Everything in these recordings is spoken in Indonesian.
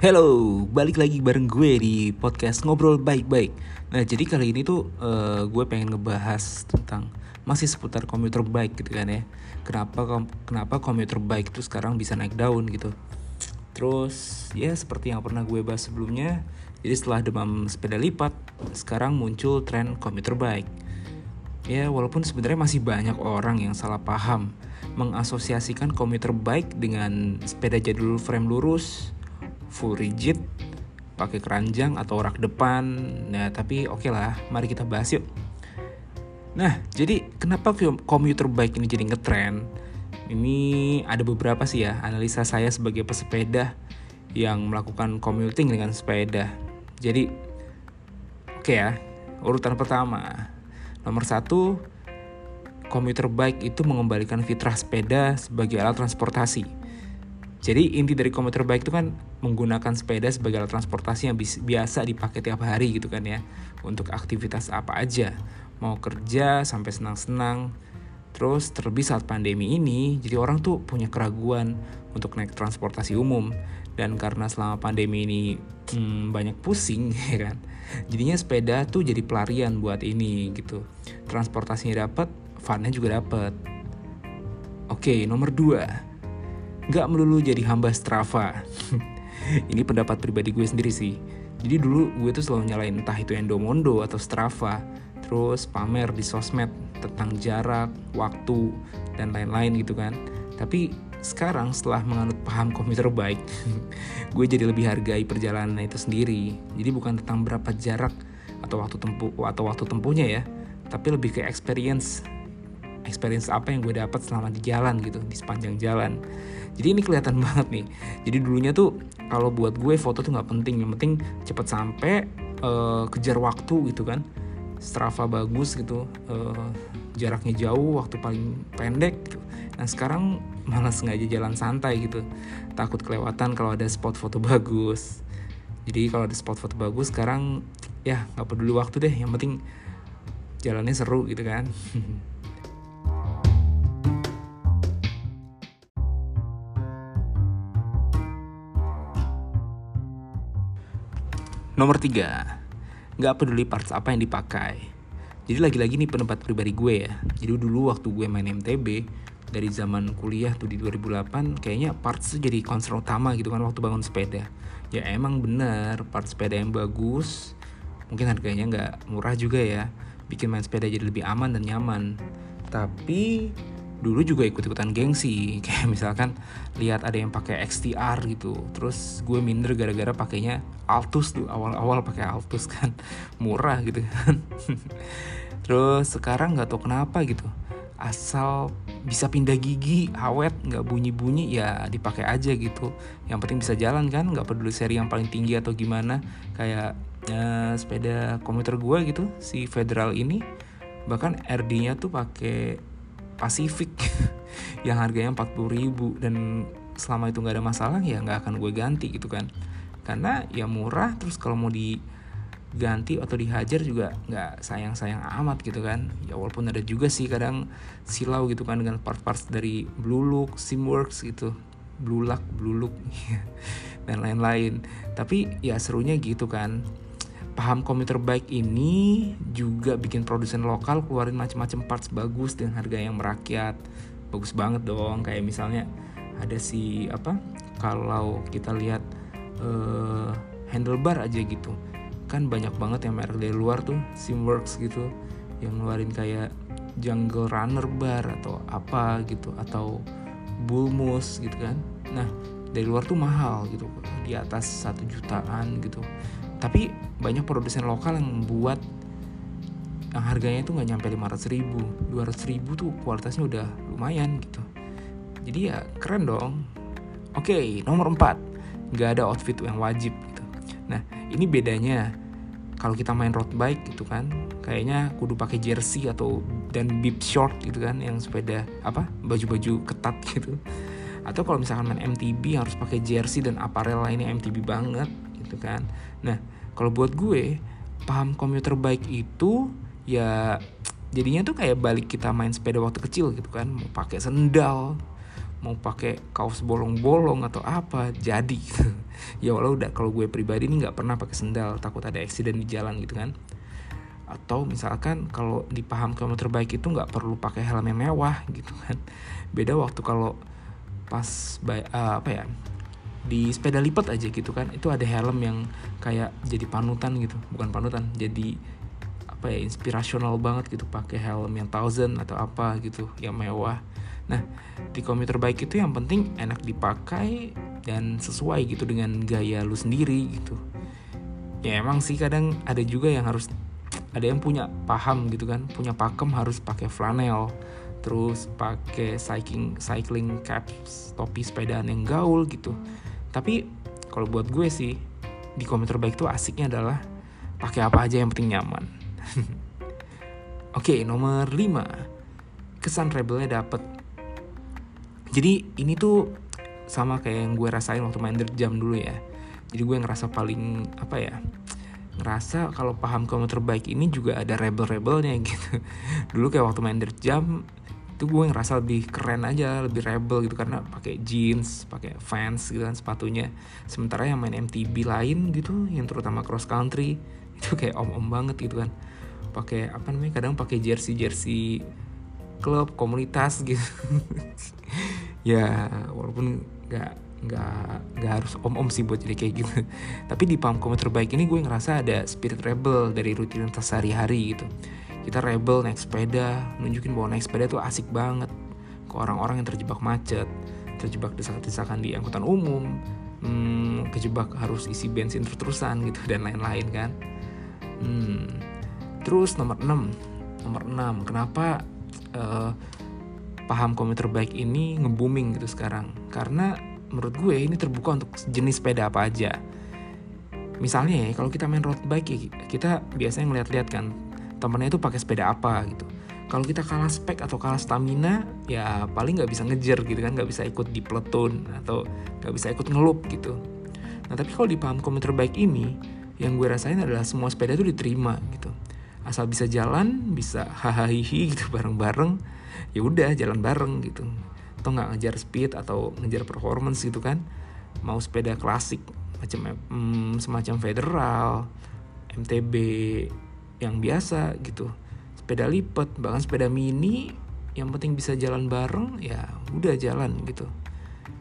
Hello, balik lagi bareng gue di podcast ngobrol baik-baik. Nah, jadi kali ini tuh uh, gue pengen ngebahas tentang masih seputar komuter bike gitu kan ya. Kenapa kenapa komuter bike itu sekarang bisa naik daun gitu. Terus ya seperti yang pernah gue bahas sebelumnya, jadi setelah demam sepeda lipat, sekarang muncul tren komuter bike. Ya, walaupun sebenarnya masih banyak orang yang salah paham mengasosiasikan komuter bike dengan sepeda jadul frame lurus, full rigid pakai keranjang atau rak depan. Nah tapi oke okay lah mari kita bahas yuk. Nah jadi kenapa komuter bike ini jadi ngetren? Ini ada beberapa sih ya analisa saya sebagai pesepeda yang melakukan commuting dengan sepeda. Jadi oke okay ya urutan pertama. Nomor satu komuter bike itu mengembalikan fitrah sepeda sebagai alat transportasi jadi inti dari komuter bike itu kan menggunakan sepeda sebagai alat transportasi yang biasa dipakai tiap hari gitu kan ya. Untuk aktivitas apa aja. Mau kerja sampai senang-senang. Terus terlebih saat pandemi ini, jadi orang tuh punya keraguan untuk naik transportasi umum. Dan karena selama pandemi ini hmm, banyak pusing ya kan. Jadinya sepeda tuh jadi pelarian buat ini gitu. Transportasinya dapat, funnya juga dapat. Oke, nomor dua. Gak melulu jadi hamba Strava. Ini pendapat pribadi gue sendiri sih. Jadi dulu gue tuh selalu nyalain entah itu Endomondo atau Strava, terus pamer di sosmed tentang jarak, waktu, dan lain-lain gitu kan. Tapi sekarang setelah menganut paham komputer baik, gue jadi lebih hargai perjalanan itu sendiri. Jadi bukan tentang berapa jarak atau waktu tempuh atau waktu tempuhnya ya, tapi lebih ke experience experience apa yang gue dapat selama di jalan gitu di sepanjang jalan. Jadi ini kelihatan banget nih. Jadi dulunya tuh kalau buat gue foto tuh nggak penting. Yang penting cepet sampai uh, kejar waktu gitu kan. Strava bagus gitu uh, jaraknya jauh waktu paling pendek gitu. nah sekarang malas sengaja jalan santai gitu. Takut kelewatan kalau ada spot foto bagus. Jadi kalau ada spot foto bagus sekarang ya nggak peduli waktu deh. Yang penting jalannya seru gitu kan Nomor tiga, nggak peduli parts apa yang dipakai. Jadi lagi-lagi nih pendapat pribadi gue ya. Jadi dulu waktu gue main MTB, dari zaman kuliah tuh di 2008, kayaknya parts jadi concern utama gitu kan waktu bangun sepeda. Ya emang bener, parts sepeda yang bagus, mungkin harganya nggak murah juga ya. Bikin main sepeda jadi lebih aman dan nyaman. Tapi dulu juga ikut-ikutan gengsi. Kayak misalkan lihat ada yang pakai XTR gitu. Terus gue minder gara-gara pakainya Altus tuh awal-awal pakai Altus kan. Murah gitu kan. Terus sekarang nggak tahu kenapa gitu. Asal bisa pindah gigi awet nggak bunyi-bunyi ya dipakai aja gitu. Yang penting bisa jalan kan nggak peduli seri yang paling tinggi atau gimana. Kayak ya, sepeda komuter gue gitu si Federal ini. Bahkan RD-nya tuh pakai Pacific yang harganya 40 ribu dan selama itu nggak ada masalah ya nggak akan gue ganti gitu kan. Karena ya murah terus kalau mau diganti atau dihajar juga nggak sayang-sayang amat gitu kan. Ya walaupun ada juga sih kadang silau gitu kan dengan part-part dari Blue Look, Simworks gitu. Blue Lock, Blue Look dan lain-lain. Tapi ya serunya gitu kan paham komuter bike ini juga bikin produsen lokal keluarin macam-macam parts bagus dengan harga yang merakyat. Bagus banget dong kayak misalnya ada si apa kalau kita lihat uh, handlebar aja gitu. Kan banyak banget yang merek dari luar tuh Simworks gitu yang ngeluarin kayak Jungle Runner bar atau apa gitu atau Bullmoose gitu kan. Nah dari luar tuh mahal gitu di atas satu jutaan gitu tapi banyak produsen lokal yang membuat yang harganya itu nggak nyampe 500 ribu 200 ribu tuh kualitasnya udah lumayan gitu. Jadi ya keren dong. Oke nomor 4 nggak ada outfit yang wajib gitu. Nah ini bedanya kalau kita main road bike gitu kan kayaknya kudu pakai jersey atau dan bib short gitu kan yang sepeda apa baju-baju ketat gitu. Atau kalau misalkan main MTB harus pakai jersey dan apparel lainnya MTB banget gitu kan. Nah kalau buat gue paham komuter bike itu ya jadinya tuh kayak balik kita main sepeda waktu kecil gitu kan. Mau pakai sendal mau pakai kaos bolong-bolong atau apa jadi. Ya walau udah kalau gue pribadi ini nggak pernah pakai sendal takut ada accident di jalan gitu kan. Atau misalkan kalau di paham kamu terbaik itu nggak perlu pakai helm yang mewah gitu kan. Beda waktu kalau pas uh, apa ya di sepeda lipat aja gitu kan. Itu ada helm yang kayak jadi panutan gitu. Bukan panutan jadi apa ya inspirasional banget gitu. Pakai helm yang thousand atau apa gitu yang mewah. Nah di komputer baik itu yang penting enak dipakai dan sesuai gitu dengan gaya lu sendiri gitu. Ya emang sih kadang ada juga yang harus ada yang punya paham gitu kan. Punya pakem harus pakai flanel terus pakai cycling cycling caps topi sepedaan yang gaul gitu tapi kalau buat gue sih di komuter baik tuh asiknya adalah pakai apa aja yang penting nyaman. Oke okay, nomor 5 kesan rebelnya dapet. Jadi ini tuh sama kayak yang gue rasain waktu main jam dulu ya. Jadi gue ngerasa paling apa ya ngerasa kalau paham kamu terbaik ini juga ada rebel-rebelnya gitu. Dulu kayak waktu main Dirt Jam itu gue ngerasa lebih keren aja lebih rebel gitu karena pakai jeans pakai fans gitu kan sepatunya. Sementara yang main MTB lain gitu yang terutama cross country itu kayak om-om banget gitu kan. Pakai apa namanya kadang pakai jersey jersey klub komunitas gitu. Ya walaupun nggak nggak nggak harus om om sih buat jadi kayak gitu. Tapi di pam komuter terbaik ini gue ngerasa ada spirit rebel dari rutinitas sehari-hari gitu kita rebel naik sepeda nunjukin bahwa naik sepeda tuh asik banget. Ke orang-orang yang terjebak macet terjebak desak-desakan di angkutan umum hmm, kejebak harus isi bensin terus-terusan gitu dan lain-lain kan. Hmm. terus nomor 6 nomor 6 kenapa uh, paham komuter baik ini nge-booming gitu sekarang? Karena menurut gue ini terbuka untuk jenis sepeda apa aja. Misalnya ya kalau kita main road bike ya kita biasanya ngeliat-liat kan temennya itu pakai sepeda apa gitu. Kalau kita kalah spek atau kalah stamina ya paling nggak bisa ngejar gitu kan nggak bisa ikut di platoon atau nggak bisa ikut ngelup gitu. Nah tapi kalau di paham komuter bike ini yang gue rasain adalah semua sepeda itu diterima gitu. Asal bisa jalan bisa hahaha gitu bareng-bareng ya udah jalan bareng gitu. Atau nggak ngejar speed atau ngejar performance gitu kan mau sepeda klasik macam hmm, semacam federal MTB yang biasa gitu. Sepeda lipat bahkan sepeda mini yang penting bisa jalan bareng ya udah jalan gitu.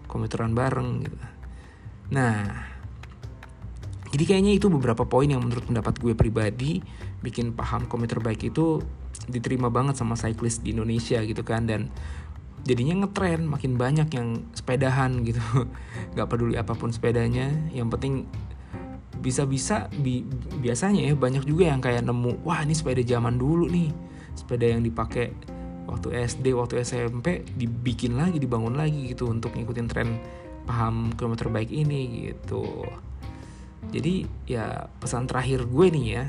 Komuteran bareng gitu. Nah jadi kayaknya itu beberapa poin yang menurut pendapat gue pribadi bikin paham komuter baik itu diterima banget sama cyclist di Indonesia gitu kan. Dan jadinya ngetren makin banyak yang sepedahan gitu. Nggak peduli apa pun sepedanya yang penting bisa-bisa bi biasanya ya banyak juga yang kayak nemu wah ini sepeda zaman dulu nih. Sepeda yang dipakai waktu SD waktu SMP dibikin lagi dibangun lagi gitu untuk ngikutin tren paham kilometer baik ini gitu. Jadi ya pesan terakhir gue nih ya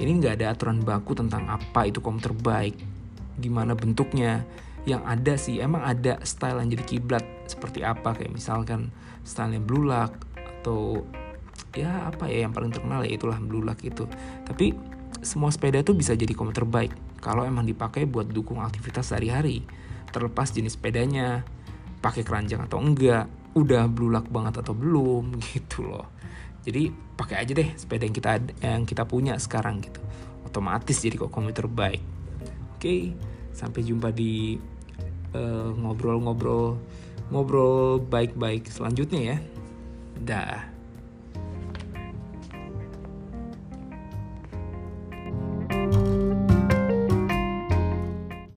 ini nggak ada aturan baku tentang apa itu komuter baik gimana bentuknya. Yang ada sih emang ada style yang jadi kiblat seperti apa kayak misalkan stylenya blue lock atau ya apa ya yang paling terkenal ya itulah blue lock itu. Tapi semua sepeda tuh bisa jadi komuter terbaik kalau emang dipakai buat dukung aktivitas sehari-hari terlepas jenis sepedanya pakai keranjang atau enggak udah blue lock banget atau belum gitu loh. Jadi pakai aja deh sepeda yang kita yang kita punya sekarang gitu. Otomatis jadi kok komuter terbaik. Oke sampai jumpa di ngobrol-ngobrol uh, ngobrol baik-baik selanjutnya ya. Dah